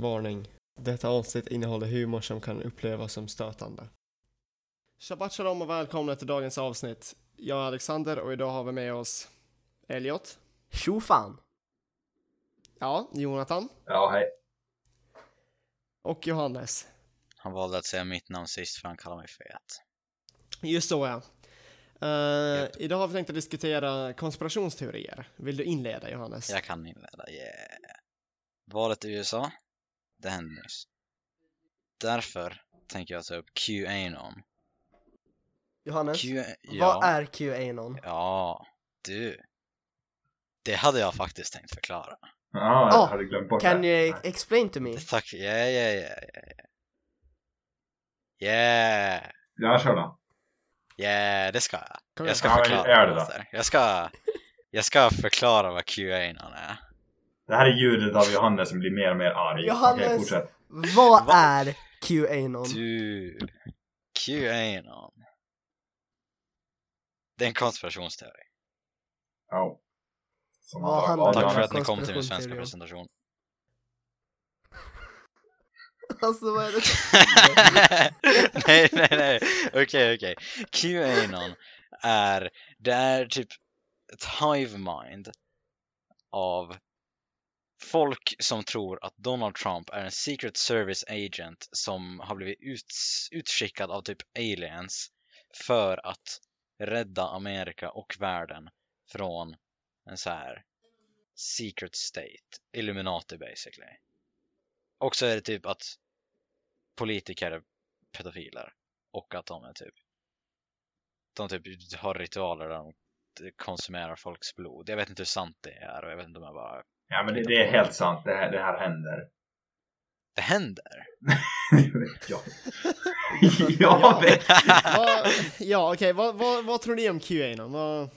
Varning. Detta avsnitt innehåller humor som kan upplevas som stötande. Shabbat shalom och välkomna till dagens avsnitt. Jag är Alexander och idag har vi med oss Elliot. Tjo fan! Ja, Jonathan. Ja, hej. Och Johannes. Han valde att säga mitt namn sist för han kallar mig fet. Just så ja. Uh, idag har vi tänkt att diskutera konspirationsteorier. Vill du inleda Johannes? Jag kan inleda, yeah. Valet i USA, det hände nyss. Därför tänker jag ta upp QAnon. Johannes, Q vad ja, är QAnon? ja, du. Det hade jag faktiskt tänkt förklara. Ja, jag Ah, hade glömt bort Can det. you explain to me? Tack, yeah, yeah, yeah, yeah. Yeah, Ja, kör då. yeah, det ska jag. Jag ska Ja, förklara. Peter. Jag ska, jag ska förklara vad QAnon är. Det här är ljudet av Johannes som blir mer och mer arg. Johannes! Okej, fortsätt. Vad Va? är QAnon? Du, QAnon. Det är en konspirationsteori. Ja. Som Vad har- handlar ja, det Tack för att ni kom till min svenska presentation. alltså vad är det? nej, nej, nej. Okej, okej. QAnon är, det är typ ett hive mind av folk som tror att Donald Trump är en secret service agent som har blivit ut, utskickad av typ aliens för att rädda Amerika och världen från en så här secret state, Illuminati basically. Och så är det typ att politiker är pedofiler och att de är typ de typ har ritualer där de konsumerar folks blod. Jag vet inte hur sant det är och jag vet inte om jag bara Ja, men det, det är helt sant. Det här, det här händer. det händer. ja. jag vet. Vad- ja, okej. Vad, vad, vad tror ni om QAnon? Vad...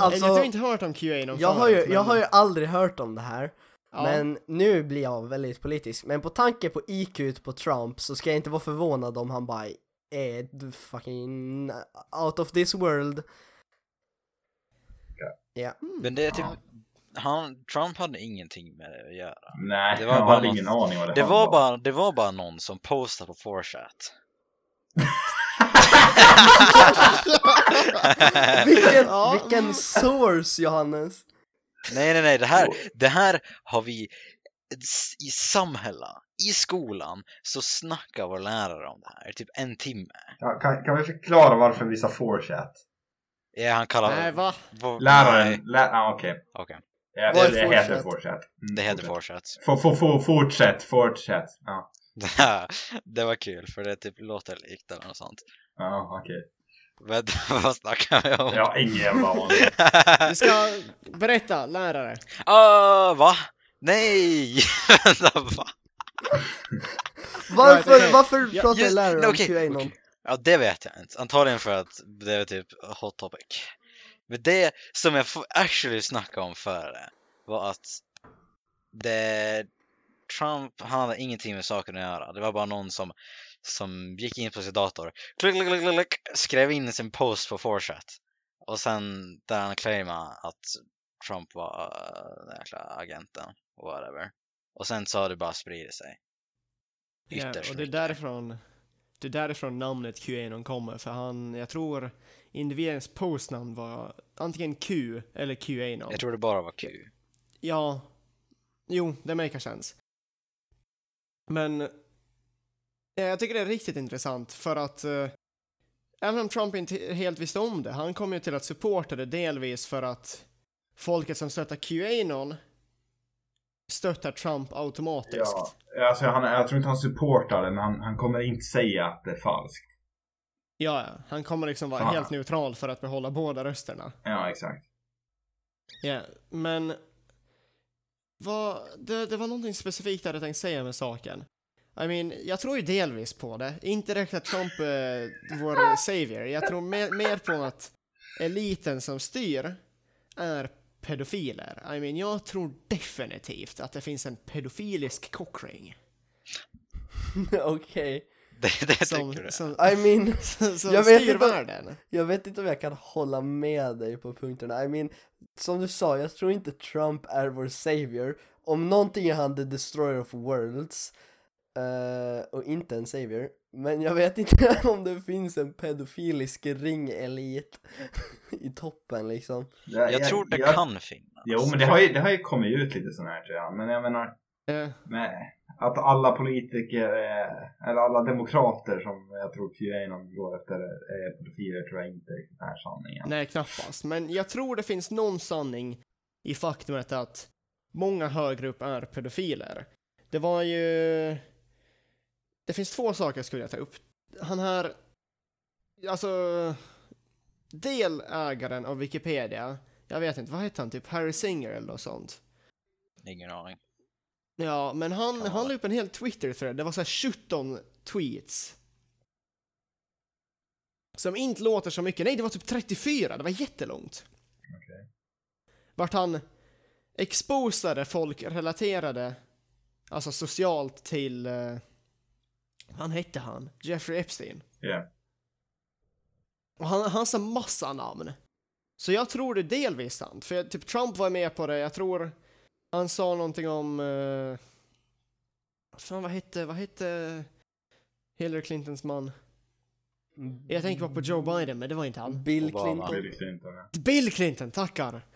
Alltså, du har inte hört om QAnon jag har, ju, förut, jag men- har ju aldrig hört om det här, Ja. men nu blir jag väldigt politisk. Men på tanke på IQ på Trump så ska jag inte vara förvånad om han bara är fucking out of this world. Ja. Men det är typ han, Trump hade ingenting med det att göra. Nej, Det var jag bara hade något- ingen aning vad det Det var bara, det var bara någon som postade på 4chat. Vilken, vilken source Johannes! Nej, nej, nej, det här, det här har vi i Samhälla, i skolan, så snackar vår lärare om det här, typ en timme. Ja, kan, kan vi förklara varför vi sa 4chat? Ja, han kallar Nej, va? vad- Läraren, nej, lä ah, okej. Okej, Ja, Vad är det, det heter 4chat? 4chat. Mm, det heter fortsätt. 4chat. Få- få- få- Fortsätt, fortsätt. Ja, det var kul, för det typ låter likt eller något sånt. ja okej. Vad snackar vi om? Jag har ingen jävla aning. Du ska berätta, lärare. Ah, va? Nej! Vänta, va? Varför, Right, okej. varför Ja, pratar just- lärare om okej, QAnon? okej. Ja, det vet jag inte. Antagligen för att det är typ hot topic. Men det som jag actually snackade om före var att det Trump, han hade ingenting med saken att göra. Det var bara någon som, som gick in på sin dator, klick, klick, klick, klick, skrev in sin post på 4chat. Och sen där han claimade att Trump var uh, den jäkla agenten och whatever. Och sen så har det bara spridit sig. Ja, Ytterst och det är därifrån det är därifrån namnet QAnon kommer, för han, jag tror individens postnamn var antingen Q eller QAnon. Jag tror det bara var Q. Ja, jo, det makar sense. Men eh, jag tycker det är riktigt intressant för att eh, även om Trump inte helt visste om det, han kom ju till att supporta det delvis för att folket som stöttar QAnon stöttar Trump automatiskt. Ja, alltså han, jag tror inte han supportar det, men han, han kommer inte säga att det är falskt. Ja, han kommer liksom vara Fan. helt neutral för att behålla båda rösterna. Ja, exakt. Ja, men vad, det, det var någonting specifikt jag hade tänkt säga med saken. I mean, jag tror ju delvis på det. Inte direkt att Trump är vår savior. Jag tror mer, mer på att eliten som styr är pedofiler. I mean, jag tror definitivt att det finns en pedofilisk cockring. Okej. Det, det som, tycker du? som, I mean, som Jag vet inte- jag vet inte om jag kan hålla med dig på punkterna. I mean, som du sa, jag tror inte Trump är vår savior. Om någonting är han the destroyer of worlds. eh, och inte en savior. Men jag vet inte om det finns en pedofilisk ringelit i toppen liksom. Jag, Jag tror det jag- kan finnas. Jo, men det har ju, det har ju kommit ut lite sån här tror jag. Men jag menar, Eh, med att alla politiker, eller alla demokrater som jag tror QAnon går efter är pedofiler tror jag inte är sanningen. nej, knappast. Men jag tror det finns någon sanning i faktumet att många högre upp är pedofiler. Det var ju... Det finns två saker jag skulle vilja ta upp. Han här... Alltså... Delägaren av Wikipedia. Jag vet inte, vad heter han? Typ Harry Singer eller något sånt. Ingen aning. Ja, men han, Kan han la upp en hel Twitter-thread. Det var så här 17 tweets. Som inte låter så mycket. Nej, det var typ 34. Det var jättelångt. Okej. Vart han exposade folk relaterade, alltså socialt till, eh, han hette han, Jeffrey Epstein. Ja. Och han, han sa massa namn. Så jag tror det är delvis sant. För jag, typ Trump var med på det. Jag tror han sa någonting om... Uh, fan vad hette, vad hette Hillary Clintons man? Jag tänker bara på Joe Biden, men det var inte han. Bill. Clinton. Bill Clinton, ja. Bill Clinton, tackar!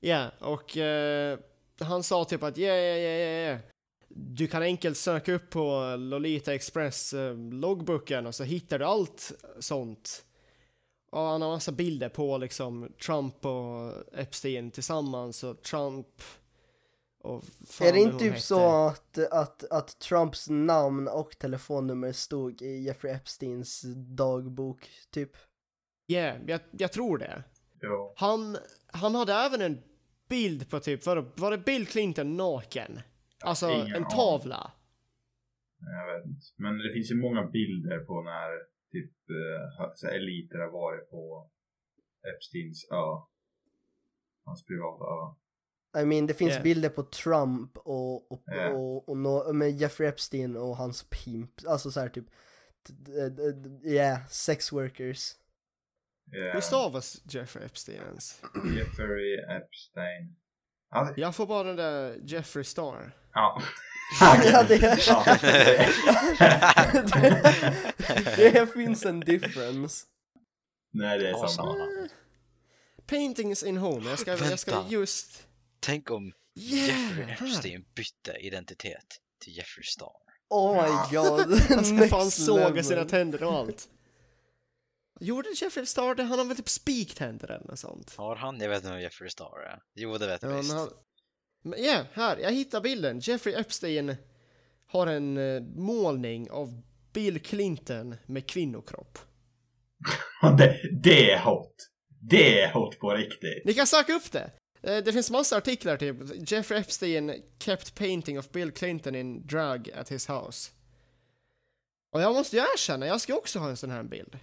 Ja, och eh, han sa typ att ja, ja, ja, ja, ja. Du kan enkelt söka upp på Lolita Express eh, loggboken och så hittar du allt sånt. Och han har massa bilder på liksom Trump och Epstein tillsammans och Trump och fan Är det inte typ hette. så att, att, att Trumps namn och telefonnummer stod i Jeffrey Epsteins dagbok, typ? Ja, jag, jag tror det. Jo. Han, han hade även en bild på typ, var, var det Bill Clinton naken? Alltså Ingen en aning. tavla. Jag vet inte. Men det finns ju många bilder på när typ eh, så här eliter har varit på Epsteins ö. Hans privata ö. I mean, det finns Yeah. bilder på Trump och, och, Ja. och, och, nå- med Jeffrey Epstein och hans pimp, alltså så här typ, ja, yeah, sex workers. Yeah. Hur stavas Jeffrey Epstein ens? Jeffrey Epstein. Alltså, Jag får bara den där Jeffrey Star. ja. Ja, det, Ja. det, det finns en difference. Nej, det är samma. Paintings in Home. Jag ska, jag ska just... Tänk om Yeah! Jeffrey. Epstein bytte identitet till Jeffrey Star. Oh my god, Han ska fan såga sina tänder och allt. Gjorde Jeffrey Star det? Han har väl typ spiktänder eller något sånt? Har han? Jag vet inte vem Jeffrey Star är. Jo, det vet jag Ja, visst. han... Men ja, här. Jag hittar bilden. Jeffrey Epstein har en eh, målning av Bill Clinton med kvinnokropp. Det, det är hot. Det är hot på riktigt. Ni kan söka upp det! Eh, Det finns massa artiklar typ. Jeffrey Epstein kept painting of Bill Clinton in drag at his house. Och jag måste ju erkänna, jag ska också ha en sån här bild.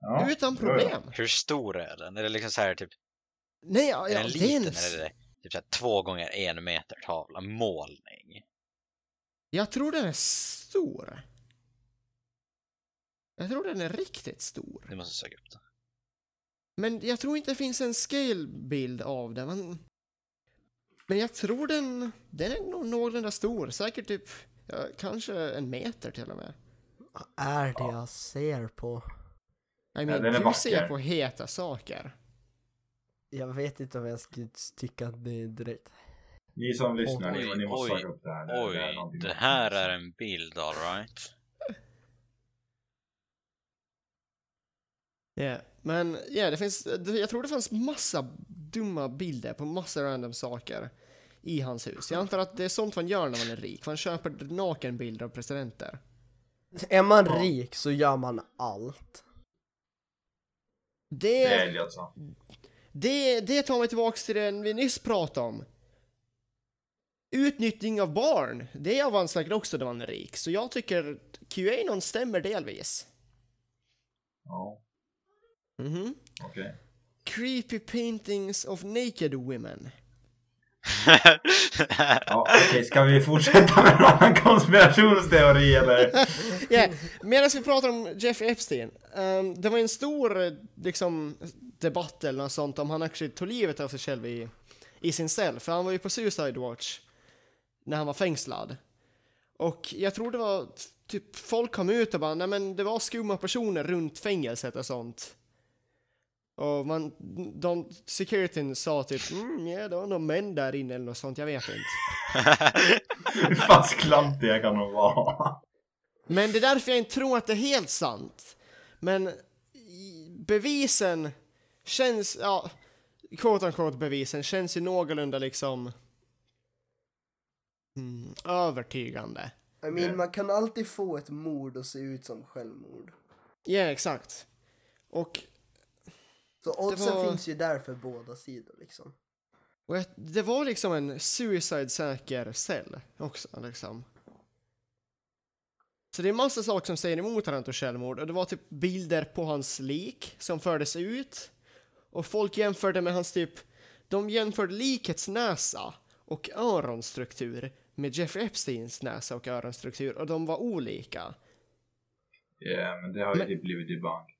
Ja. Utan problem. Hur stor är den? Är det liksom så här typ, Nej, ja, är ja, den det är liten en... eller är det typ så här två gånger en meter tavla? Målning? Jag tror den är stor. Jag tror den är riktigt stor. Du måste söka upp det. Men jag tror inte det finns en scale-bild av den. Men, men jag tror den, den är nog någorlunda stor. Säkert typ, ja, kanske en meter till och med. Vad är det jag ser på? I Ja, mean, den är du vacker. ser på heta saker. Jag vet inte om jag skulle tycka att det är direkt. Ni som lyssnar, ni, Oj, ni måste oj, söka upp det här. Det- det är Oj, någonting det här är en bild alright. Ja, men ja, det finns, jag tror det fanns massa dumma bilder på massa random saker i hans hus. Jag antar att det är sånt man gör när man är rik. Man köper nakenbilder av presidenter. Är man Ja. rik så gör man allt. Det är Det, Elliot sa. det, det tar mig tillbaks till den vi nyss pratade om. Utnyttjning av barn, det gör man säkert också när man är rik. Så jag tycker QAnon stämmer delvis. Ja, Mhm. okej. Creepy paintings of naked women. Ja, okej, ska vi fortsätta med annan konspirationsteori eller? yeah. Medan vi pratar om Jeffrey Epstein. ehm, det var en stor liksom, debatt eller något sånt om han actually tog livet av sig själv i, i sin cell. För han var ju på Suicide Watch när han var fängslad. Och jag tror det var typ folk kom ut och bara nej men det var skumma personer runt fängelset och sånt. Och man, de, securityn sa typ mm, ja det var nog män där inne eller något sånt, jag vet inte. Hur fast klantiga kan de vara? Men det är därför jag inte tror att det är helt sant. Men bevisen känns, ja, quote unquote bevisen känns ju någorlunda liksom mm, övertygande. I mean, man kan alltid få ett mord att se ut som självmord. Ja, exakt. Och, Så oddsen var- finns ju där för båda sidor liksom. och jag, det var liksom en suicide-säker cell också liksom. Så det är massa saker som säger emot att han tog självmord och det var typ bilder på hans lik som fördes ut och folk jämförde med hans typ, de jämförde likets näsa och öronstruktur med Jeffrey Epsteins näsa och öronstruktur och de var olika. Ja, men det har ju Men- typ blivit debunked.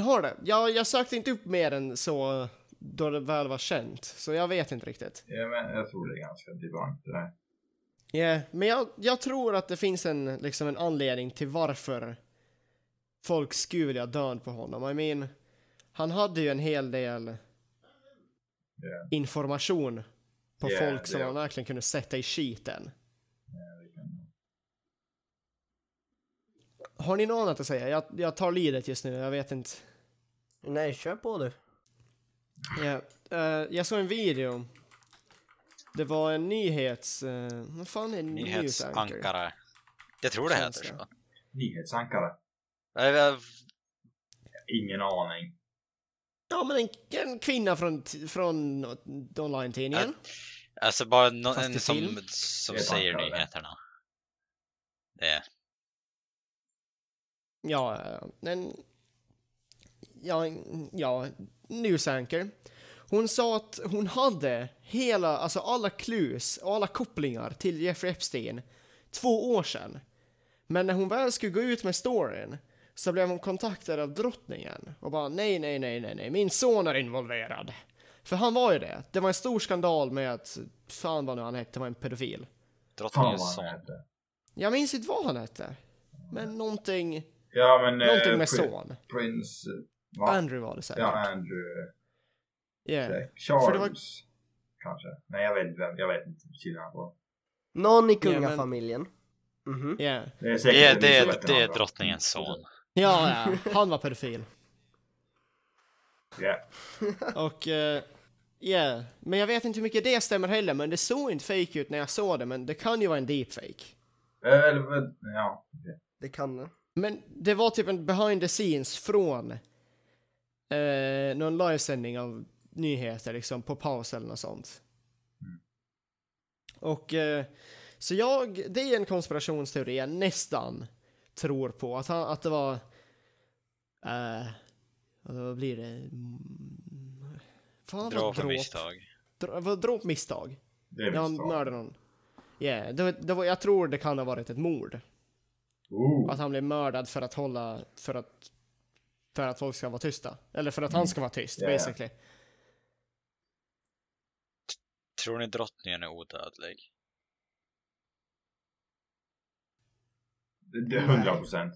Det har det. Jag, jag sökte inte upp mer än så då det väl var känt, så jag vet inte riktigt. Ja, men jag tror det är ganska debunked det där. Ja, men jag, jag tror att det finns en, liksom en anledning till varför folk skulle vilja död på honom. I mean, han hade ju en hel del Ja, information på Ja, folk som han verkligen kunde sätta i skiten. det kan... Har ni något annat att säga? Jag, jag tar lidet just nu, jag vet inte. Nej, kör på du. Ja, eh, jag såg en video. Det var en nyhets... Uh, vad fan är en nyhetsankare? Nyhetsankare. Jag tror det heter så. Nyhetsankare? Nej, jag- Ingen aning. Ja, men en, en kvinna från, från online-tidningen. Alltså bara no en som, som Det är säger ankare. nyheterna. Det. Ja, en... Ja, ja, news anchor. Hon sa att hon hade hela, alltså alla clues och alla kopplingar till Jeffrey Epstein två år sedan. Men när hon väl skulle gå ut med storyn så blev hon kontaktad av drottningen och bara nej, nej, nej, nej, nej, min son är involverad. För han var ju det. Det var en stor skandal med att, fan vad nu han hette, var en pedofil. Drottningens son. Jag minns inte vad han hette. Men någonting, Ja, men... någonting eh, med son. Prins... Va? Andrew var det säkert. Ja, Andrew... Yeah. eh, Charles. För det var- Kanske. Nej, jag vet inte vem. Jag vet inte på. Någon i Ja, men- kungafamiljen. Mhm. Yeah. Det är Det säkert är, det, är, det drottningens son. Ja, ja, han var pedofil. Ja. Och, ja, yeah. men jag vet inte hur mycket det stämmer heller, men det såg inte fake ut när jag såg det, men det kan ju vara en deepfake. Eh, Eller, ja. Det kan det. Men det var typ en behind the scenes från eh, någon livesändning av nyheter liksom på paus eller något sånt. Och eh, så jag, det är en konspirationsteori jag nästan tror på, att, han, att det var eh, vad blir det? Mm, Fan, dråp. misstag. Dra- Dråp misstag. Det är misstag. mördade någon. Yeah, det, det var, jag tror det kan ha varit ett mord. Oh. Att han blev mördad för att hålla, för att, för att folk ska vara tysta. Eller för att han ska vara tyst, ja. basically. Tror ni drottningen är odödlig? Det är hundra procent.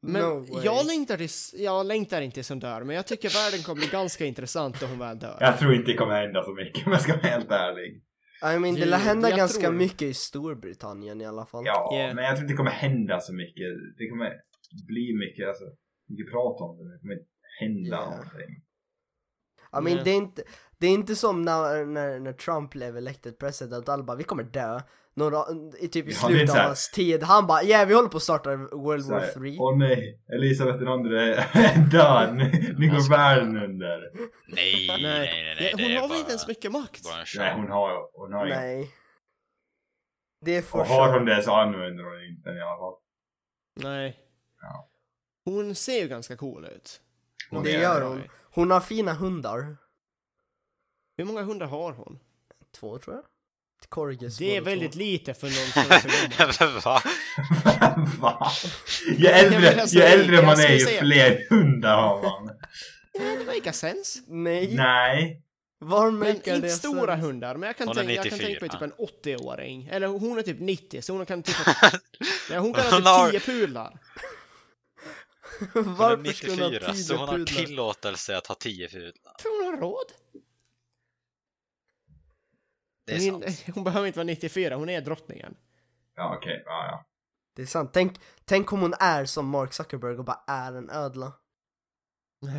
Men no jag längtar, till, jag längtar inte tills hon dör, men jag tycker världen kommer bli ganska intressant då hon väl dör. Jag tror inte det kommer hända så mycket om jag ska vara helt ärlig. I mean, det lär hända jag ganska tror- mycket i Storbritannien i alla fall. Ja, Yeah. men jag tror inte det kommer hända så mycket. Det kommer bli mycket, alltså, mycket prat om det. men Det kommer inte hända Yeah. någonting. I mean, Nej. det är inte, det är inte som när, när, när Trump blev elected president, alla bara vi kommer dö. Några, i typ i Ja, slutet så av hans tid, han bara ja vi håller på att starta World War här, 3. Åh nej, Elisabeth den andre är död. Nu- går världen under. Nej, nej, nej, nej. Ja, hon har väl inte ens mycket makt? Nej, hon har hon har. Nej. Det är för Och har hon det så använder hon inte den i alla fall. Nej. Ja. Hon ser ju ganska cool ut. Hon Det gör hon. Hon har fina hundar. Hur många hundar har hon? Två tror jag. Corgis Det är väldigt två. lite för någon som är så. Va? Va? Ju äldre, ju äldre man är, ju fler hundar har man. Ja, det makar sens. Nej, Nej. var Men inte det stora sens? hundar, men jag kan, tänka, jag kan tänka 94. mig typ en 80-åring. Eller hon är typ 90, så hon kan typ... hon kan ha typ 10 pudlar. Hon är Varför skulle hon ha 94 tio så hon har pudlar? tillåtelse att ha 10 pudlar. För hon har råd. Det är Hon, sant. hon behöver inte vara 94, hon är drottningen. Ja okej, ja ja. Det är sant. Tänk, tänk om hon är som Mark Zuckerberg och bara är en ödla.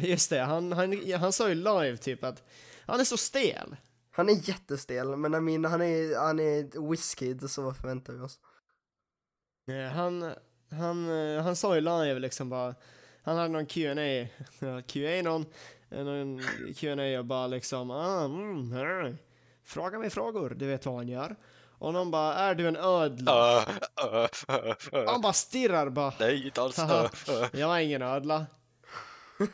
Just det, han, han, han sa ju live typ att han är så stel. Han är jättestel, men I mean, han är, han är whiskid, så vad förväntar vi oss? Eh, Han, han, eh, han sa ju live liksom bara, han hade någon Q&A Q&A någon, eh, någon Q&A och bara liksom, ah, mm, här. fråga mig frågor, du vet vad han gör. Och någon bara, är du en ödla? Ö, ö, ö. Han bara stirrar bara, Nej, inte alls. Jag är ingen ödla.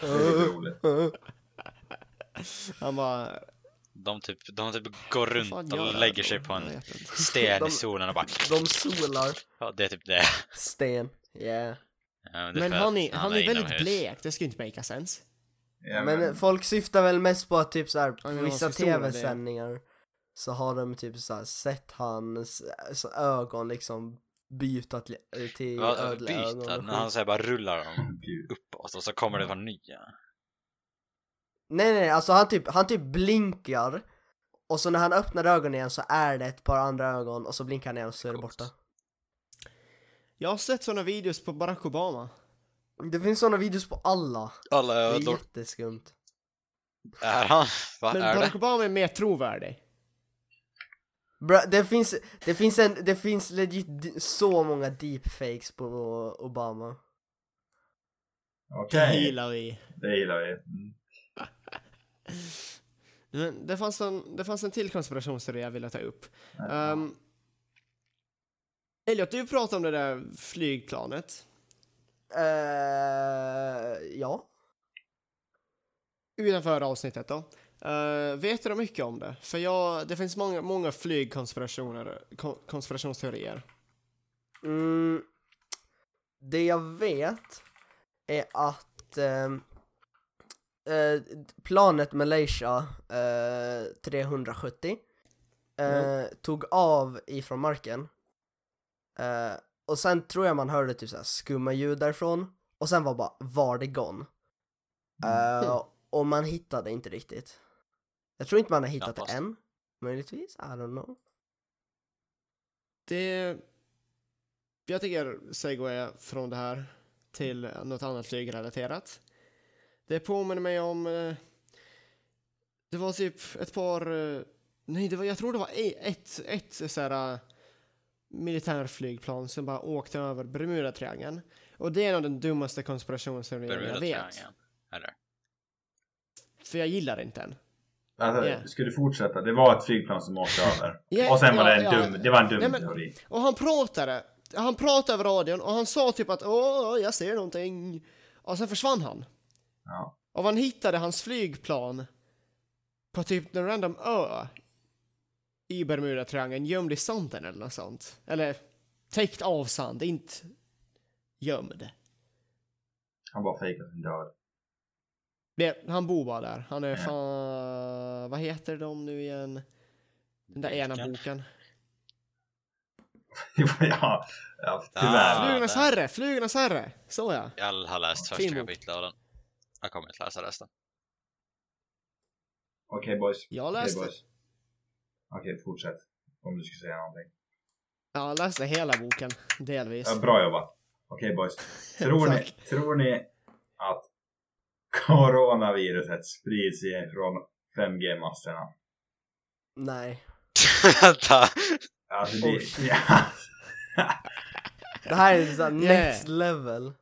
Det är lite roligt. Han bara, De typ, de typ går runt fan gör och lägger då? sig på Jag en vet inte. sten De- i solen och bara... De solar Ja, det är typ det. sten, yeah. Ja, det är Men för han är, han är väldigt inomhus. blek, det skulle inte make sense. Ja, Men folk syftar väl mest på att typ såhär, Ja, men vissa vad så stora det är. tv-sändningar så har de typ såhär sett hans så ögon liksom byta till, till Ja, ödleögon byta, och när han säger bara rullar dem Gud. uppåt och så kommer det vara nya. Nej nej, alltså han typ, han typ blinkar och så när han öppnar ögonen igen så är det ett par andra ögon och så blinkar han igen och så är det borta. Jag har sett sådana videos på Barack Obama. Det finns sådana videos på alla, Alla det är ödlor. jätteskumt. Är han? Vad Men är Barack det? Obama är mer trovärdig. Bra, det finns, det finns en, det finns legit d- så många deepfakes på Obama. Det Okej, gillar vi. det gillar vi. Mm. Men det fanns en, det fanns en till konspirationsteori jag ville ta upp. Um, Elliot, du pratade om det där flygplanet. Eh, ja. Utanför avsnittet då. Uh, vet du mycket om det? För jag, det finns många, många flygkonspirationer, kon, konspirationsteorier. Mm, det jag vet är att ehm, eh, planet Malaysia eh, 370 eh, tog av ifrån marken eh, och sen tror jag man hörde typ såhär skumma ljud därifrån och sen var bara var det gone Mm. och man hittade inte riktigt jag tror inte man har hittat Knappast. det än möjligtvis, I don't know Det... Jag tycker segway från det här till något annat flygrelaterat. Det påminner mig om... eh, Det var typ ett par... eh, Nej, det var, jag tror det var e- ett, ett så här, eh, militärflygplan som bara åkte över Bermudatriangeln. Och det är nog den dummaste konspirationsteorin jag vet. Eller? För jag gillar inte den. Alltså, Ja. Ska du fortsätta? Det var ett flygplan som åkte över. Ja, och sen var ja, det en ja. dum, det var en dum Nej, men- teori. Och han pratade, han pratade över radion och han sa typ att åh, jag ser någonting. Och sen försvann han. Ja. Och man hittade hans flygplan på typ en random ö i Bermudatriangeln gömd i sanden eller något sånt. Eller täckt av sand, inte gömd. Han bara fejkade sin död. Det, han bor bara där. Han är Ja. fan... Vad heter de nu igen? Den där ena boken. ja, ja, tyvärr. Ah. Flugornas herre! Flugornas herre! Så ja. Jag har läst första kapitlet av den. Jag kommer inte läsa resten. Okej boys. Jag Okej läste. Okej, fortsätt. Om du skulle säga någonting. jag läste hela boken, delvis. Ja, bra jobbat. Okej boys. Tror ni, tror ni att coronaviruset sprids från 5G-masterna? Nej Vänta! Alltså det... Ja. Det här är Yeah. next level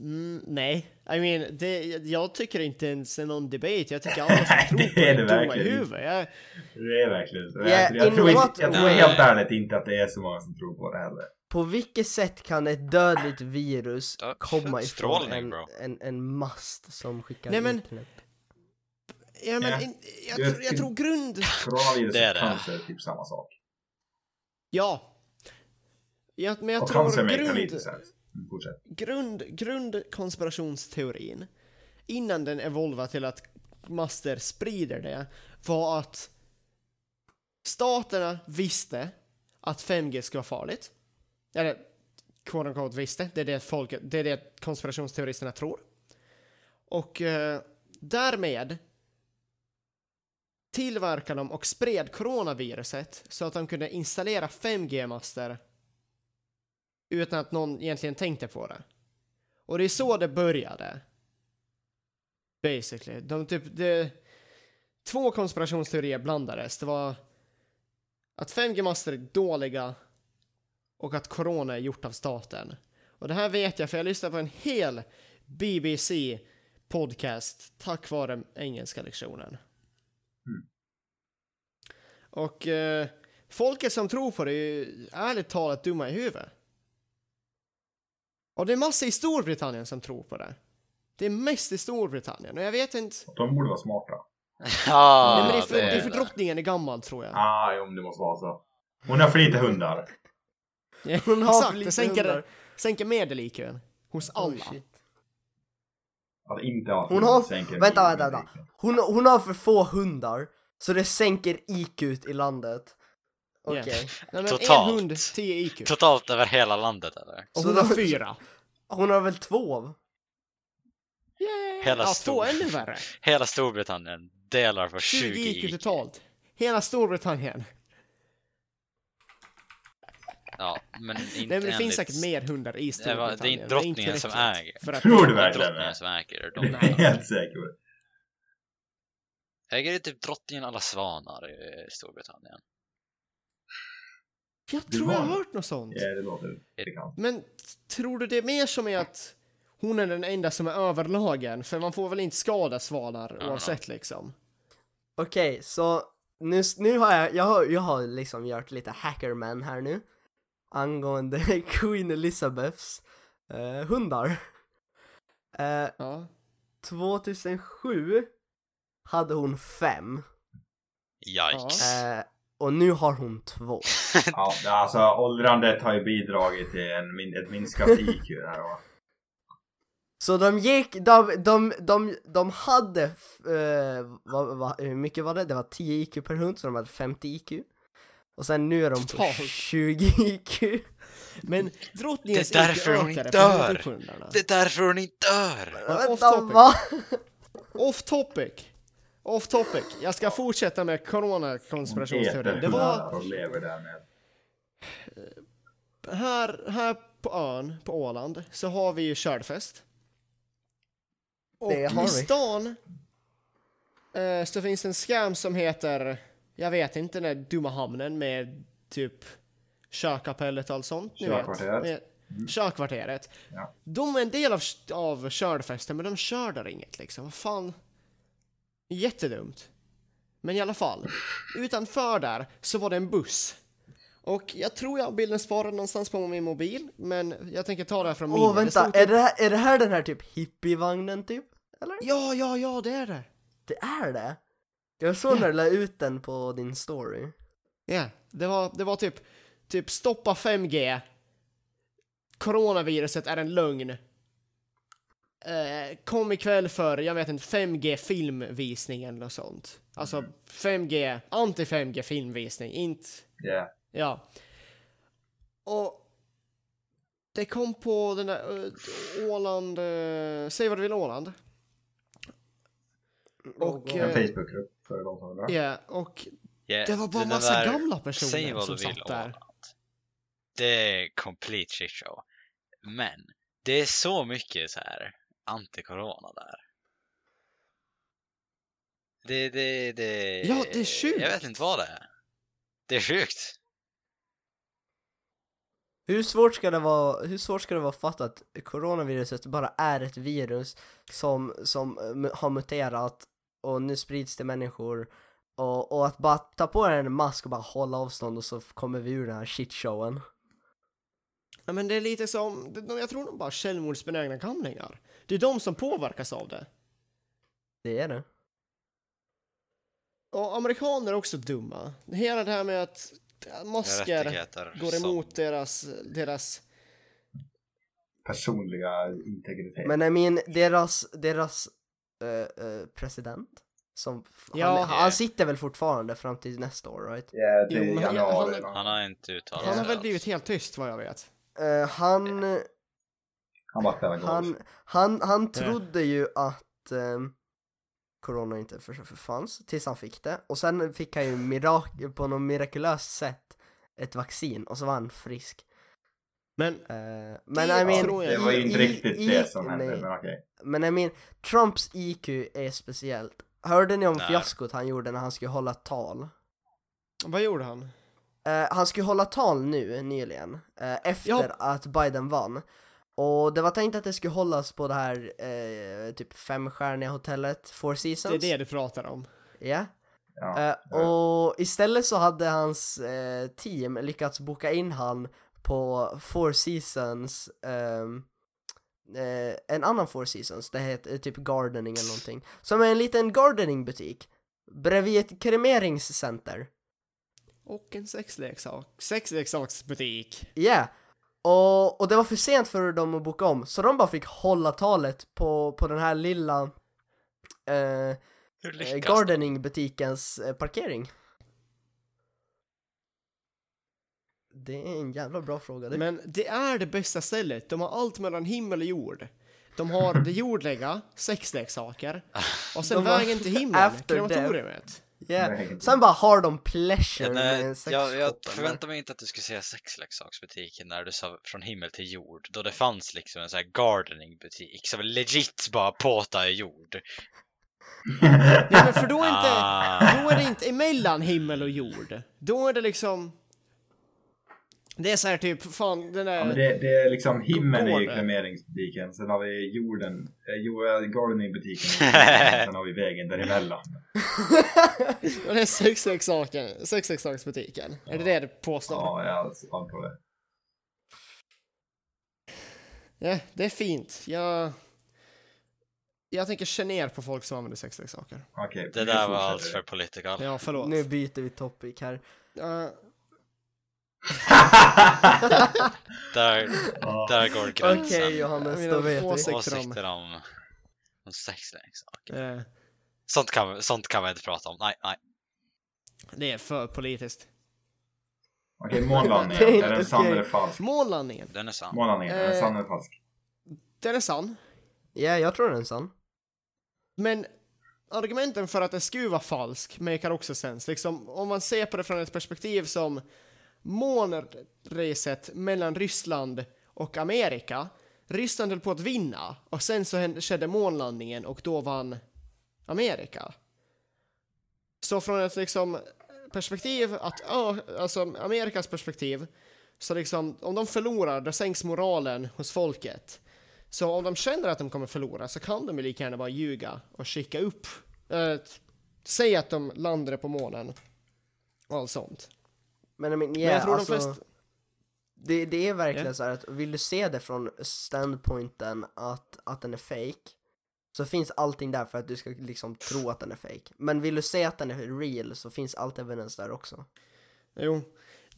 Mm, nej, I mean, det, jag tycker inte ens det är någon debate. Jag tycker alla som tror Det på det är dumma i huvudet. Jag, Det är verkligen så. Yeah, jag, jag, tror inte, jag tror helt ärligt inte att det är så många som tror på det heller. På vilket sätt kan ett dödligt virus komma ifrån en, en, en mast som skickar Nej, men- internet? Ja, men Ja. in, jag, Jag tror- jag tror grund... Coronavirus Det är och det. cancer är typ samma sak. Ja. ja men jag och tror grund, lite Fortsätt. grund, grundkonspirationsteorin innan den evolverade till att master sprider det var att staterna visste att 5G skulle vara farligt. Eller quote unquote visste, det är det, folk, det, är det konspirationsteoristerna tror. Och eh, därmed tillverkade de och spred coronaviruset så att de kunde installera 5G-master utan att någon egentligen tänkte på det. Och det är så det började. Basically. De typ, det, två konspirationsteorier blandades. Det var att 5G-master är dåliga och att corona är gjort av staten. Och det här vet jag för jag lyssnade på en hel BBC podcast tack vare engelska lektionen. Och eh, folket som tror på det är ju ärligt talat dumma i huvudet. Och det är massa i Storbritannien som tror på det. Det är mest i Storbritannien och jag vet inte. De borde vara smarta. Ja, Nej, men det är för, det är för det. drottningen är gammal tror jag. Ah, jo, det måste vara så. Hon har för lite hundar. Ja, Hon har för Exakt, lite det sänker, hundar. sänker medel-IQn. Hos alla. Oh. Att inte ha Hon har- sänker vänta, vänta, vänta. Hon, hon har för få hundar, så det sänker IQ i landet. Okej. Nej, men Totalt. En hund, 10 IQ. Totalt över hela landet eller? Och Så hon har då- fyra. Hon har väl två? Yeah. Hela ja, stor- två ännu värre. Hela Storbritannien delar på 20 20 IQ totalt. Hela Storbritannien. Ja, men inte Nej men det finns säkert mer hundar i Det, var, Storbritannien. det är inte drottningen som tillräckligt äger. För att Tror du Det är verkligen drottningen det? som äger Det är dem. jag helt säker på. Äger det typ drottningen alla svanar i Storbritannien? Jag tror jag har hört något sånt. Ja, det låter bekant. Men tror du det är mer som är att hon är den enda som är överlagen? För man får väl inte skada svanar Ja, oavsett liksom. Okej, så nu, nu har jag, jag har, jag har liksom gjort lite hackerman här nu angående Queen Elizabeths eh, hundar. Eh, Ja. 2007 hade hon fem Yikes. eh, och nu har hon två. Ja, alltså åldrandet har ju bidragit till en, ett minskat IQ här och Så de gick, de, de, de, de hade, eh, vad, vad, hur mycket var det? Det var 10 IQ per hund, så de hade 50 IQ. Och sen nu är de på Totalt. 20 IQ. Men drottningens Det är därför IQ hon ökade inte dör. Det är därför hon inte dör! Vänta, va? Off topic. Off topic. Jag ska fortsätta med corona-konspirationsteorin. Det var här, här på ön, på Åland, så har vi ju kördfest. Och Det har i stan eh, så finns det en scam som heter, jag vet inte, den där dumma hamnen med typ körkapellet och allt sånt. ni vet. Körkvarteret. Med, körkvarteret. Ja. De är en del av, av kördfesten, men de kördar inget liksom. Vad fan? Jättedumt. Men i alla fall, utanför där så var det en buss. Och jag tror jag har bilden sparad någonstans på min mobil, men jag tänker ta det här från Åh minnet. Det vänta, är typ- det, här, är det här den här typ hippievagnen typ? Eller? Ja, ja, ja, det är det. Det är det? Jag såg när du la ut den på din story. Ja, det var, det var typ, typ stoppa 5G. Coronaviruset är en lögn. Eh, kom ikväll för, jag vet inte, 5G filmvisning eller något sånt. Alltså 5G, anti-5G filmvisning, inte, Ja. ja. Och det kom på den där uh, Åland, uh, säg vad du vill Åland. Och, En eh, Facebookgrupp för de som undrar. Ja, och Yeah, det var bara den massa där- gamla personer som satt där. Åland. Det är complete shit show. Men det är så mycket så här anti-corona där. Det, det, det... Ja, det är sjukt. Jag vet inte vad det är. Det är sjukt. Hur svårt ska det vara, hur svårt ska det vara att fatta att coronaviruset bara är ett virus som, som eh, har muterat och nu sprids till människor och, och att bara ta på en mask och bara hålla avstånd och så kommer vi ur den här shitshowen. Ja, men det är lite som, det- jag tror de bara självmordsbenägna gamlingar. Det är de som påverkas av det. Det är det. Och amerikaner är också dumma. Hela det här med att masker Rättigheter går som- emot deras, deras... Personliga integritet. Men I mean, deras, deras eh, eh, president, som, Ja. han, han sitter väl fortfarande fram till nästa år, right? Ja, det Jo, är han- han- Han har inte uttalat Han har sig väl blivit helt tyst vad jag vet. Eh, han, Han var pedagog. han, han, han trodde ju att ehm, corona inte för, för fanns tills han fick det och sen fick han ju mirak- på något mirakulöst sätt ett vaccin och så var han frisk. Men Eh, men Det I mean, tror jag Det var ju inte i- riktigt i- det som hände, nej. men okej. Men I mean, Trumps IQ är speciellt. Hörde ni om Nej. fiaskot han gjorde när han skulle hålla tal? vad gjorde han? Eh, han skulle hålla tal nu nyligen, eh, efter Ja. att Biden vann. Och det var tänkt att det skulle hållas på det här eh, typ femstjärniga hotellet Four Seasons. Det är det du pratar om. Ja. Ja. Eh, och istället så hade hans eh, team lyckats boka in han på Four Seasons ehm, eh, en annan Four Seasons, det heter typ Gardening eller någonting. Som är en liten gardeningbutik bredvid ett kremeringscenter. Och en sexleksak. Sexleksaksbutik. Ja, och, och det var för sent för dem att boka om, så de bara fick hålla talet på, på den här lilla eh, eh, gardeningbutikens eh, parkering. Det är en jävla bra fråga. Det, Men det är det bästa stället. De har allt mellan himmel och jord. De har det jordliga, sexleksaker. Och sen De vägen till himlen, krematoriet. Yeah. Sen bara har de pleasure Ja, med nej, en jag, sexshop. jag eller? förväntar mig inte att du skulle säga sexleksaksbutiken när du sa från himmel till jord, då det fanns liksom en sån här gardeningbutik som legit bara påta i jord. Ja, men för då är, inte, Ah. då är det inte emellan himmel och jord. Då är det liksom... Det är så här typ, fan den Ja, men där... det, det är liksom himlen är det? kremeringsbutiken, sen har vi jorden, eh, eh, gardeningbutiken, sen har vi vägen däremellan. Det är sexleksaken, sexleksaksbutiken. Är det det du påstår? Ja, jag antar det. Ja, det är fint. Jag... Jag tänker se ner på folk som använder sexleksaker. Okej, Det vi där var allt för political. Ja, förlåt. Nu byter vi topic här. Uh, Där, där går Okej gränsen. Johannes, då vet vi. åsikter. Om, om sexleksaker. eh, Sånt kan, sånt kan man inte prata om. Nej, nej. det är för politiskt. Okej, Det är månlandningen, är den sann okej. eller falsk? Månlandningen, Den är sann. Månlandningen, är den sann eller falsk? den är sann. Ja, jag tror den är sann. Men argumenten för att det skulle vara falsk makar också sens. Liksom, om man ser på det från ett perspektiv som månreset mellan Ryssland och Amerika. Ryssland höll på att vinna och sen så hände- skedde månlandningen och då vann Amerika. Så från ett liksom perspektiv att, alltså Amerikas perspektiv, så liksom om de förlorar då sänks moralen hos folket. Så om de känner att de kommer förlora så kan de ju lika gärna bara ljuga och skicka upp, äh, säga att de landade på månen och allt sånt. Men, I mean, Men yeah, jag tror alltså, de flesta, det, det är verkligen Ja. så här att vill du se det från standpointen att, att den är fake så finns allting där för att du ska liksom tro att den är fake. Men vill du se att den är real så finns allt evidens där också. jo.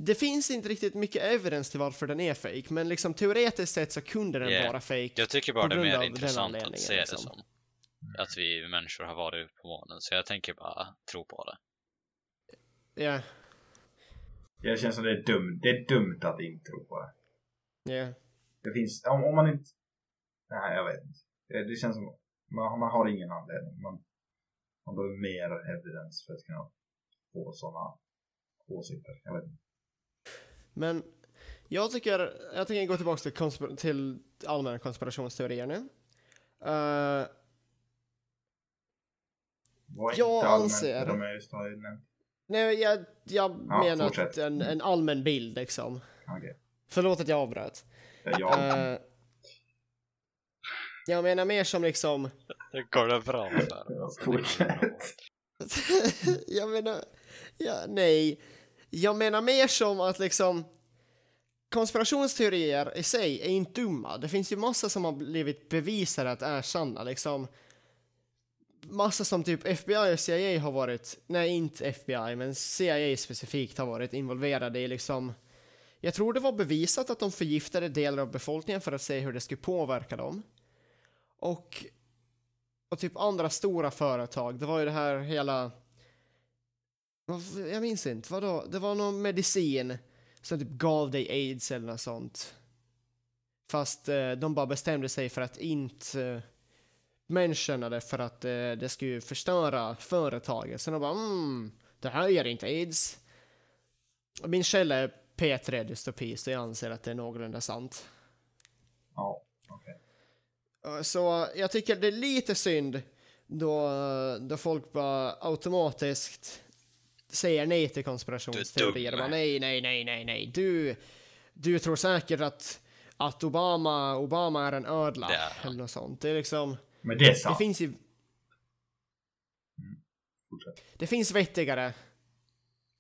Det finns inte riktigt mycket evidens till varför den är fake, men liksom teoretiskt sett så kunde den Yeah. vara fake. Jag tycker bara det är mer intressant att se det liksom. som. Att vi människor har varit på månen, så jag tänker bara tro på det. Ja, Det känns som det är dumt, det är dumt att inte tro på det. ja. Det finns, om, om man inte... Nej, jag vet inte. Det, det känns som, man, man har ingen anledning. Man, man behöver mer evidens för att kunna få sådana åsikter. Jag vet inte. Men jag tycker, jag tänker gå tillbaka till, konspir- till allmänna konspirationsteorier nu. Eh, Vad är Jag inte allmänt anser- De är just har ju nämnt. Nej, jag, jag Ja, menar en, en allmän bild liksom. Okej. Förlåt att jag avbröt. Det är jag. Eh, jag menar mer som liksom, Det går det bra Fortsätt. jag menar, ja, nej. Jag menar mer som att liksom konspirationsteorier i sig är inte dumma. Det finns ju massa som har blivit bevisade att är sanna liksom massa som typ FBI och CIA har varit, nej inte FBI, men CIA specifikt har varit involverade i liksom jag tror det var bevisat att de förgiftade delar av befolkningen för att se hur det skulle påverka dem. Och, och typ andra stora företag, det var ju det här hela... Jag minns inte, vadå? Det var någon medicin som typ gav dig aids eller något sånt. Fast eh, de bara bestämde sig för att inte eh, eh, mentionera det för att eh, det skulle förstöra företaget. Så de bara mm, det här ger inte aids. Min källa är P3 dystopi, så jag anser att det är någorlunda sant. Ja, okej. Uh, Så jag tycker det är lite synd då, då folk bara automatiskt säger nej till konspirationsteorier. Du. Bara, nej, nej, nej, nej, nej. Du, du tror säkert att, att Obama, Obama är en ödla. Är eller något sånt. Det är liksom, Men det är det sant. finns ju, det finns vettigare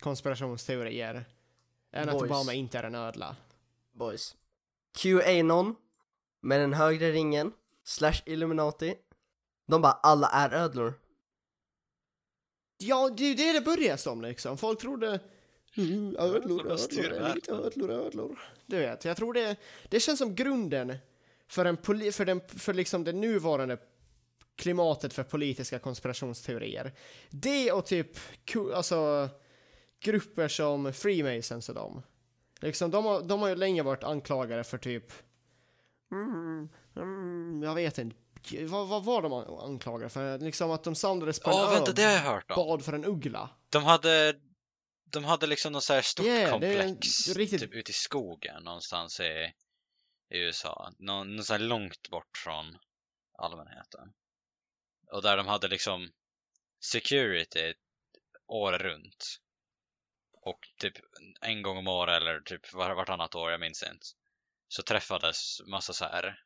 konspirationsteorier än att Boys. Obama inte är en ödla. Boys. QAnon med den högre ringen slash Illuminati. De bara alla är ödlor. Ja, det är ju det det börjar som liksom. Folk trodde mm, ödlor, Ödlor ödlor, är lite världen." ödlor, ödlor. Du vet, jag tror det, det känns som grunden för, en poli, för, den, för liksom det nuvarande klimatet för politiska konspirationsteorier. Det och typ, alltså grupper som Freemasons och dem. Liksom, de, har, de har ju länge varit anklagade för typ, mm, mm, jag vet inte, vad, vad var de anklagade för? Liksom att de samlades på Åh, en vänta, ö det har jag hört om. bad för en uggla. De hade, de hade liksom något så här stort Yeah, komplex riktigt- typ ute i skogen någonstans i, i USA. Nå, något så här långt bort från allmänheten. Och där de hade liksom security året runt. Och typ en gång om året eller typ var, vartannat år, jag minns inte. Så träffades massa så här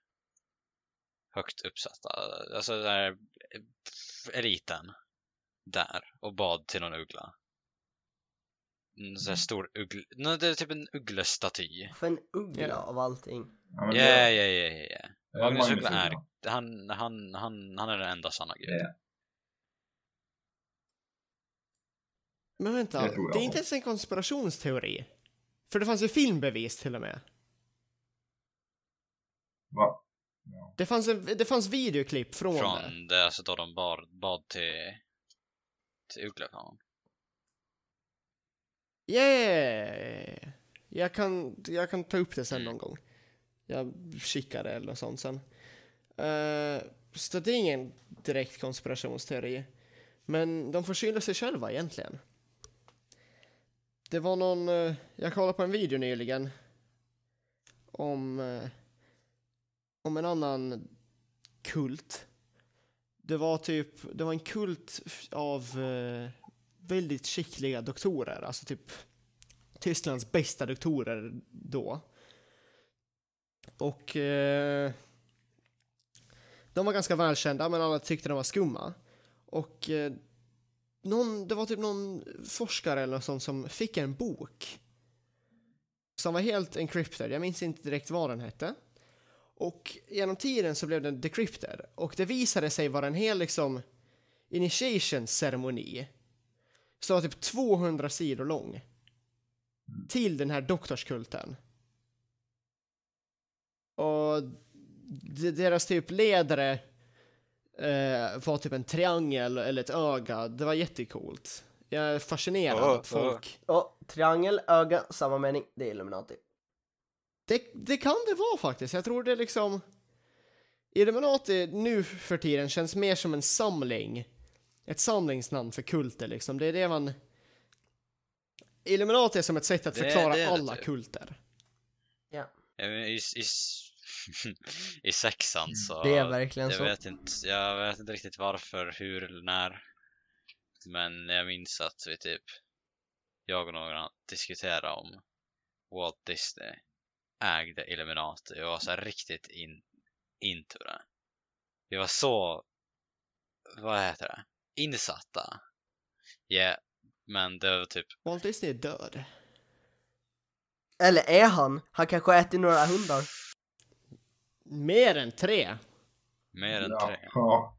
högt uppsatta, alltså där eliten där och bad till någon uggla. En sån här stor uggla, no, det är typ en ugglestaty. För en uggla Ja. av allting. Ja, Ja, ja, ja, ja, Magnus Uggla är, Uggla. han, han, han, han är den enda sanna guden. är- Men vänta, Det det är inte ens en konspirationsteori. För det fanns ju filmbevis till och med. Va? Ja. Det fanns, en, det fanns videoklipp från, det. Från det, alltså då de bar, bad till, till Ugglakan. Yeah! Jag kan, jag kan ta upp det sen Mm. någon gång. Jag kikade eller något sånt sen. Uh, så det är ingen direkt konspirationsteori. Men de får skylla sig själva egentligen. Det var någon, uh, jag kollade på en video nyligen om, uh, om en annan kult. Det var typ, det var en kult av väldigt skickliga doktorer, alltså typ Tysklands bästa doktorer då. Och eh, de var ganska välkända, men alla tyckte de var skumma. Och eh, någon, det var typ någon forskare eller något sånt som fick en bok som var helt encrypted. Jag minns inte direkt vad den hette. Och genom tiden så blev den decrypted och det visade sig vara en hel liksom initiation ceremoni som var typ 200 sidor lång till den här doktorskulten. Och deras typ ledare eh, var typ en triangel eller ett öga. Det var jättecoolt. Jag är fascinerad Åh, att folk... Och triangel, öga, samma mening. Det är Illuminati. Det, det kan det vara faktiskt. Jag tror det är liksom... Illuminati nu för tiden känns mer som en samling. Ett samlingsnamn för kulter liksom. Det är det man... Illuminati är som ett sätt att Det- förklara det det alla typ. kulter. Ja. Ja, I, i, I sexan så... Det är verkligen jag så. Vet inte, jag vet inte riktigt varför, hur eller när. Men jag minns att vi typ, jag och några diskuterade om Walt Disney ägde Illuminati och var så här riktigt in, into det. Vi var så, vad heter det, insatta. Ja, yeah, men det var typ, Walt Disney är död. Eller är han? Han kanske ätit några hundar. Mer än tre. mer än ja. tre. Ja.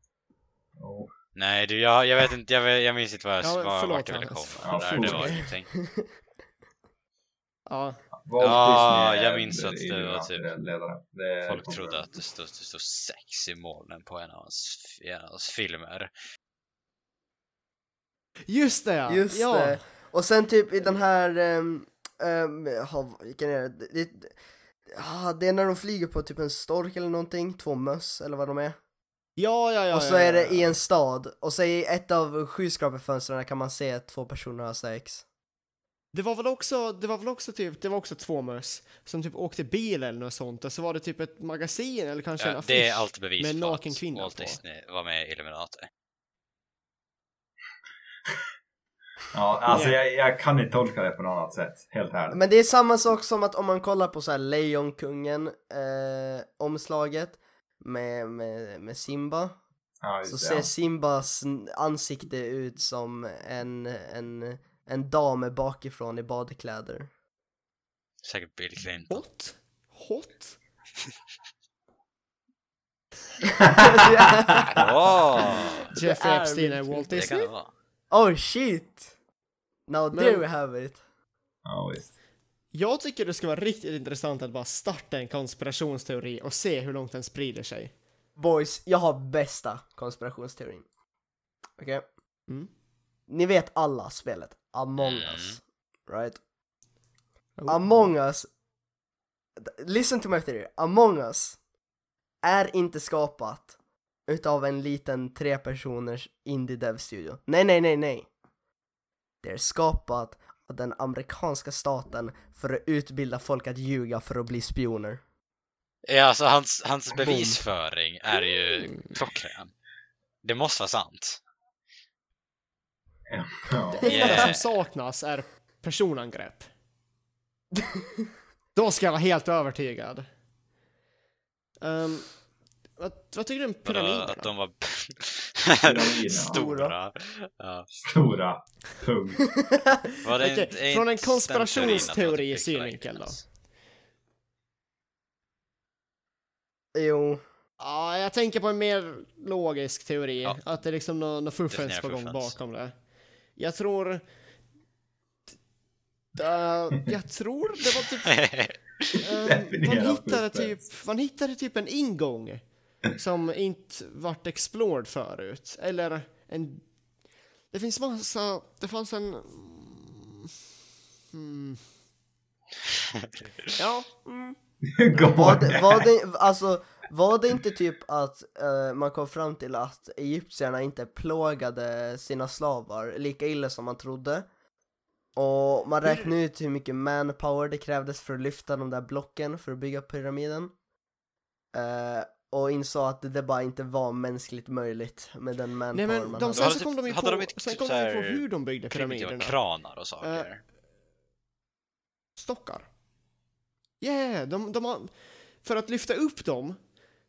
Jo. Nej du, jag, jag vet inte, jag, vet, jag minns inte vad jag, Ja, vad, förlåt, vart jag ville komma Ja, där, det var ingenting. Ja, Ja, jag minns att det var typ- Folk trodde att det stod, det stod sex i molnen på en av hans, en av hans filmer. just det ja! Just ja. det. Och sen typ i den här, um, um, vilken är det? Ah, det är när de flyger på typ en stork eller någonting, två möss eller vad de är. Ja, ja, ja. och så ja, är det ja. i en stad, och så i ett av skyskraparfönstren kan man se att två personer har sex. Det var väl också, det var väl också typ, det var också två möss som typ åkte bil eller något sånt och så var det typ ett magasin eller kanske en Ja, affisch. det är allt bevis med en naken att kvinna Walt. Disney var med i Illuminati. Ja, alltså jag, jag kan inte tolka det på något annat sätt. Helt ärligt. Men det är samma sak som att om man kollar på så här Lejonkungen eh, omslaget med, med, med Simba ja, så det, ser ja. Simbas ansikte ut som en, en, en dam bakifrån i badkläder. Säkert Bill Clinton. Hot? Hot? Är Epstein är Walt det kan Disney? det vara. Oh shit! Now Men- there we have it. Ja, visst. Jag tycker det ska vara riktigt intressant att bara starta en konspirationsteori och se hur långt den sprider sig. Boys, jag har bästa konspirationsteorin. Okej? Mm. Ni vet alla spelet Among Mm. Us, right? Oh. Among Us Listen to my theory, Among Us är inte skapat utav en liten tre personers indie dev studio. Nej, nej, nej, nej. Det är skapat av den amerikanska staten för att utbilda folk att ljuga för att bli spioner. Ja, alltså hans, hans bevisföring är ju klockren. Det måste vara sant. Det enda Yeah. som saknas är personangrepp. Då ska jag vara helt övertygad. Ehm, vad, vad tycker du om pyramiderna? att de var stora. Ja. Stora. Punkt. Är från en konspirationsteori typ synvinkel då? Jo, Ja, jag tänker på en mer logisk teori. Ja. Att det är liksom något nå fuffens på gång bakom det. Jag tror... Uh, jag tror det var typ... Definiera man, hittade typ man hittade typ en ingång som inte vart explored förut. Eller en... Det finns massa... Det fanns en... Mm. Ja. Mm. Var det, var det, alltså, var det inte typ att eh, man kom fram till att egyptierna inte plågade sina slavar lika illa som man trodde? Och man räknade ut hur mycket manpower det krävdes för att lyfta de där blocken för att bygga pyramiden. Eh, och insåg att det bara inte var mänskligt möjligt med den manpower Nej men man de, sen så typ- kom de ju hade på, de inte sen typ kom så de på hur de byggde Primitiva pyramiderna. kranar och saker. stockar. Yeah, de, de har, för att lyfta upp dem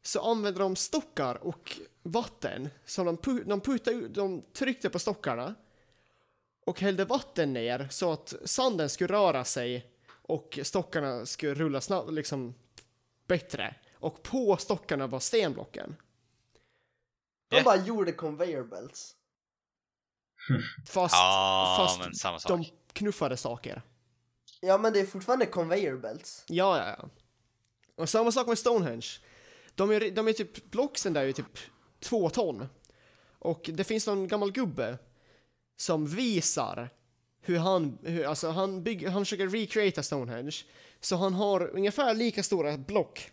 så använder de stockar och vatten. Så de, pu, de, puttade, ut- de tryckte på stockarna och hällde vatten ner så att sanden skulle röra sig och stockarna skulle rulla snabbt, liksom bättre. Och på stockarna var stenblocken. De bara gjorde conveyor belts. Fast, ja, fast men samma sak. de knuffade saker. Ja men det är fortfarande conveyor belts. Ja, ja, ja. Och samma sak med Stonehenge. De är, de är typ, blocksen där är typ två ton. Och det finns någon gammal gubbe som visar hur han, hur, alltså han, bygger, han försöker recreata Stonehenge. Så han har ungefär lika stora block.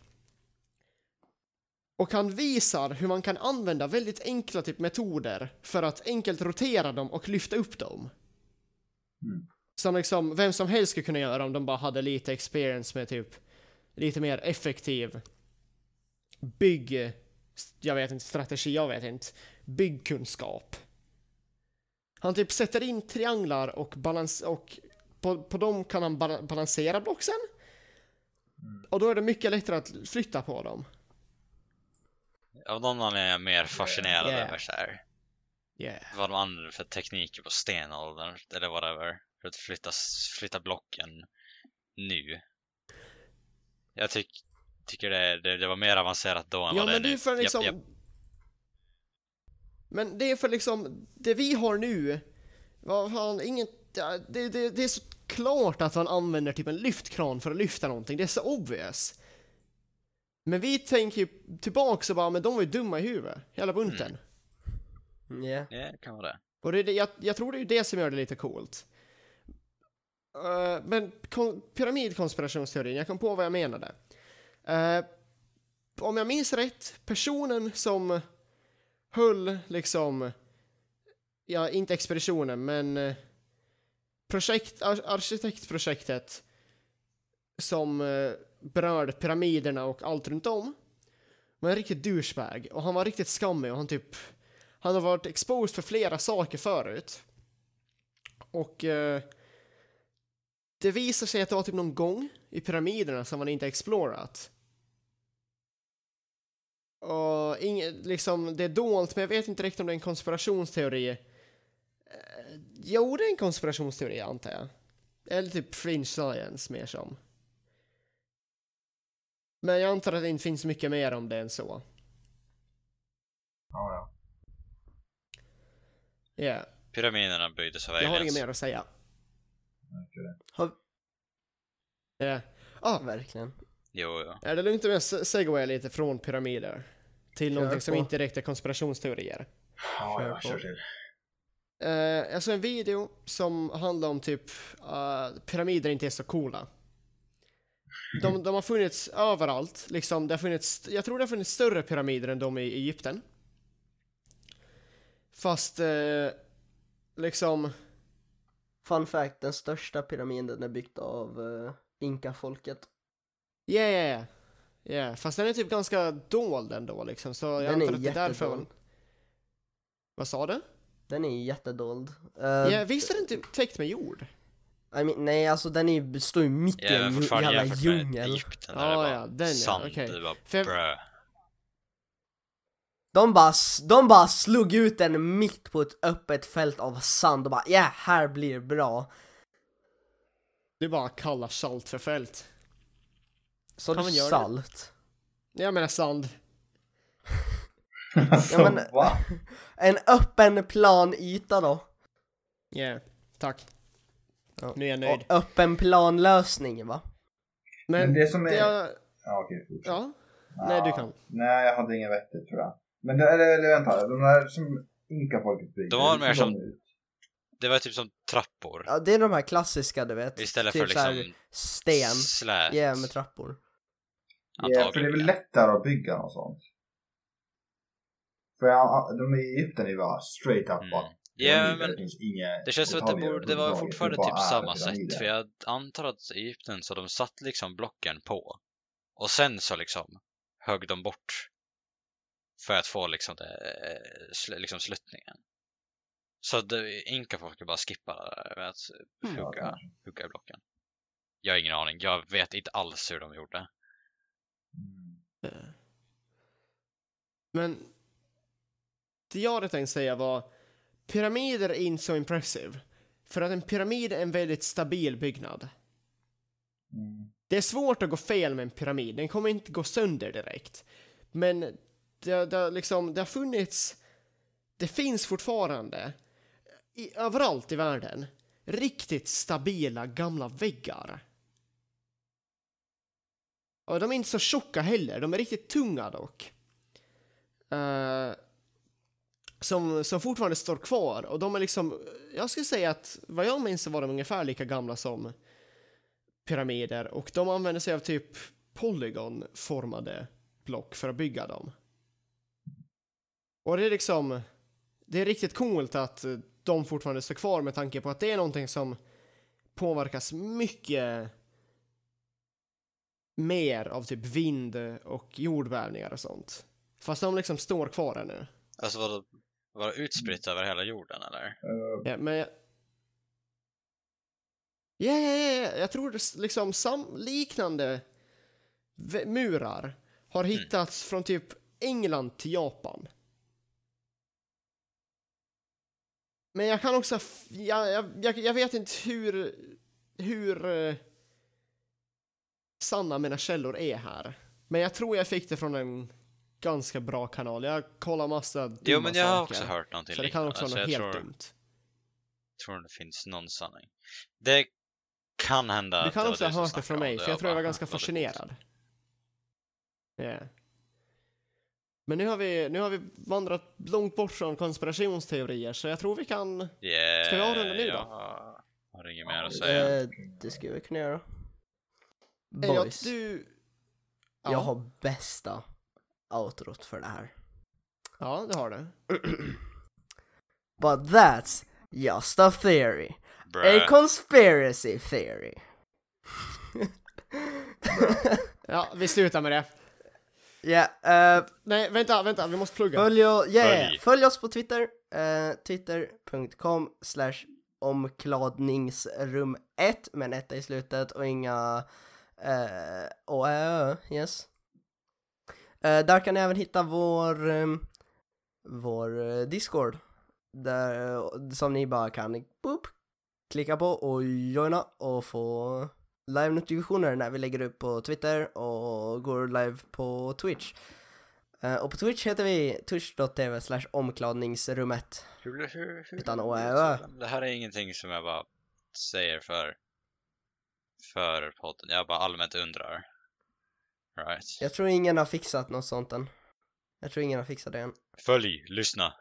Och han visar hur man kan använda väldigt enkla typ metoder för att enkelt rotera dem och lyfta upp dem. Mm. Som liksom vem som helst skulle kunna göra om de bara hade lite experience med typ lite mer effektiv bygg, jag vet inte, strategi, jag vet inte, byggkunskap. Han typ sätter in trianglar och balans och på, på dem kan han ba balansera blocksen. Och då är det mycket lättare att flytta på dem. Av någon anledning är jag mer fascinerad Yeah. över så här, Yeah. vad de använder för tekniker på stenåldern eller whatever för att flytta, flytta blocken nu. Jag tyck, tycker det, det, det var mer avancerat då än Ja vad det är men det är nu. för liksom... japp. Men det är för liksom, det vi har nu, vad fan, inget, ja, det, det, det är så klart att man använder typ en lyftkran för att lyfta någonting, det är så obvious. Men vi tänker ju tillbaks och bara, men de var ju dumma i huvudet, hela bunten. Mm. Yeah. Ja, det kan vara det. Och det, jag, jag tror det är det som gör det lite coolt. Eh, men kon, pyramidkonspirationsteorin, jag kom på vad jag menade. Eh, om jag minns rätt, personen som höll liksom, ja inte expeditionen men eh, projekt, ar, arkitektprojektet som eh, berörde pyramiderna och allt runt om var en riktig douchebag och han var riktigt skammig och han typ han har varit exposed för flera saker förut. Och eh, det visar sig att det var typ någon gång i pyramiderna som man inte explorat. Och inget, liksom, det är dolt, men jag vet inte riktigt om det är en konspirationsteori. Eh, jo, det är en konspirationsteori antar jag. Eller typ fringe science mer som. Men jag antar att det inte finns mycket mer om det än så. Ja, ja. Ja, Pyramiderna byggdes av jag har aliens. inget mer att säga. Det. Har, Ja. Ah, verkligen. Jo, jo. är det lugnt om jag se- segwayar lite från pyramider till Kör någonting som på. inte direkt är konspirationsteorier? Ja, Kör ja, på. kör till. Uh, jag såg en video som handlar om typ uh, pyramider inte är så coola. De, de har funnits överallt, liksom det har funnits, jag tror det har funnits större pyramider än de i Egypten. Fast eh, liksom, Fun fact, den största pyramiden är byggd av uh, inka-folket. ja ja ja. Ja, fast den är typ ganska dold ändå liksom, så jag Den antar är att det är därför jättedold. Vad sa du? Den är jättedold. Uh, Ja, visst är den typ täckt med jord? I mean, nej, alltså den är, står ju mitt i en jävla djungel. Egypten där Ah, det var ja, den ja, sand, okej. det var För brö. De bara, de bara slog ut den mitt på ett öppet fält av sand och bara ja, här blir bra. Det är bara kalla salt för fält. Så Kan du man göra det? salt? Jag menar sand. Alltså, Ja, men-? En öppen plan yta då? Ja, tack. Ja. Nu är jag nöjd. Och öppen plan lösning va? Men, Men det som är... det jag, Ja, okej, fortsätt. ja, nej du kan. Nej, jag hade inget vettigt tror jag. Men det, eller, eller vänta, de där som inka-folket byggde. De var mer som- de ut? Det var typ som trappor. Ja, det är de här klassiska du vet. Istället typ för liksom sten. slät. Ja, med trappor. Ja, för det är antagligen. väl lättare att bygga något sånt. För jag, de i Egypten är ju bara straight up Mm. bara. Ja, men det finns inga det känns som att det, borde, det var överhuvudtaget, fortfarande typ samma sätt. För jag antar att i Egypten så de satt liksom blocken på. Och sen så liksom högg de bort. För att få liksom, det, eh, sl, liksom sluttningen. Så det, inka folk bara skippade med att Mm. Hugga, hugga i blocken. Jag har ingen aning. Jag vet inte alls hur de gjorde. Mm. Men det jag hade tänkt säga var pyramider är inte så impressive. För att en pyramid är en väldigt stabil byggnad. Mm. Det är svårt att gå fel med en pyramid, den kommer inte gå sönder direkt. Men det, det, har liksom, det har funnits, det finns fortfarande, i, överallt i världen, riktigt stabila gamla väggar. Och de är inte så tjocka heller, de är riktigt tunga dock. Uh, som, som fortfarande står kvar och de är liksom, jag skulle säga att vad jag minns så var de ungefär lika gamla som pyramider och de använder sig av typ polygonformade block för att bygga dem. Och det är liksom, det är riktigt coolt att de fortfarande står kvar med tanke på att det är någonting som påverkas mycket mer av typ vind och jordbävningar och sånt. Fast de liksom står kvar ännu. Alltså vadå, var det utspritt över hela jorden eller? Eh, Ja, men... jag- Ja, ja, ja, ja, jag tror liksom sam liknande murar har hittats från typ England till Japan. Men jag kan också... Jag, jag, jag, jag vet inte hur... Hur... eh, sanna mina källor är här. Men jag tror jag fick det från en ganska bra kanal. Jag kollar massa dumma Jo men jag har saker. också hört någonting Så det kan också vara något jag helt tror, dumt. tror det finns någon sanning. Det kan hända Du kan också ha hört det från mig, för jag tror jag var ganska "Ah, låter fascinerad. Ja. Men nu har, vi, nu har vi vandrat långt bort från konspirationsteorier, så jag tror vi kan... coolt." Yeah, Ska vi avrunda nu då? Jag har inget mer att säga. Eh, det ska vi kunna göra. Boys, du... Ja, jag har bästa outrot för det här. ja, det har du. But that's just a theory. A Bruh. conspiracy theory. Ja, vi slutar med det. Ja, eh, Nej, vänta, vänta, vi måste plugga. följ, o- yeah, Följ. följ oss på Twitter, uh, twitter.com slash omkladningsrum 1 med en etta i slutet och inga uh, och ö, yes. Eh, där kan ni även hitta vår, ehm, vår eh, Discord. Där, eh, som ni bara kan boop, klicka på och joina och få live-notifikationer när vi lägger upp på Twitter och går live på Twitch. Och på Twitch heter vi twitch.tv slash hur, Utan å, ö. Det här är ingenting som jag bara säger för, för podden. Jag bara allmänt undrar. Right. Jag tror ingen har fixat något sånt än. Jag tror ingen har fixat det än. Följ, lyssna.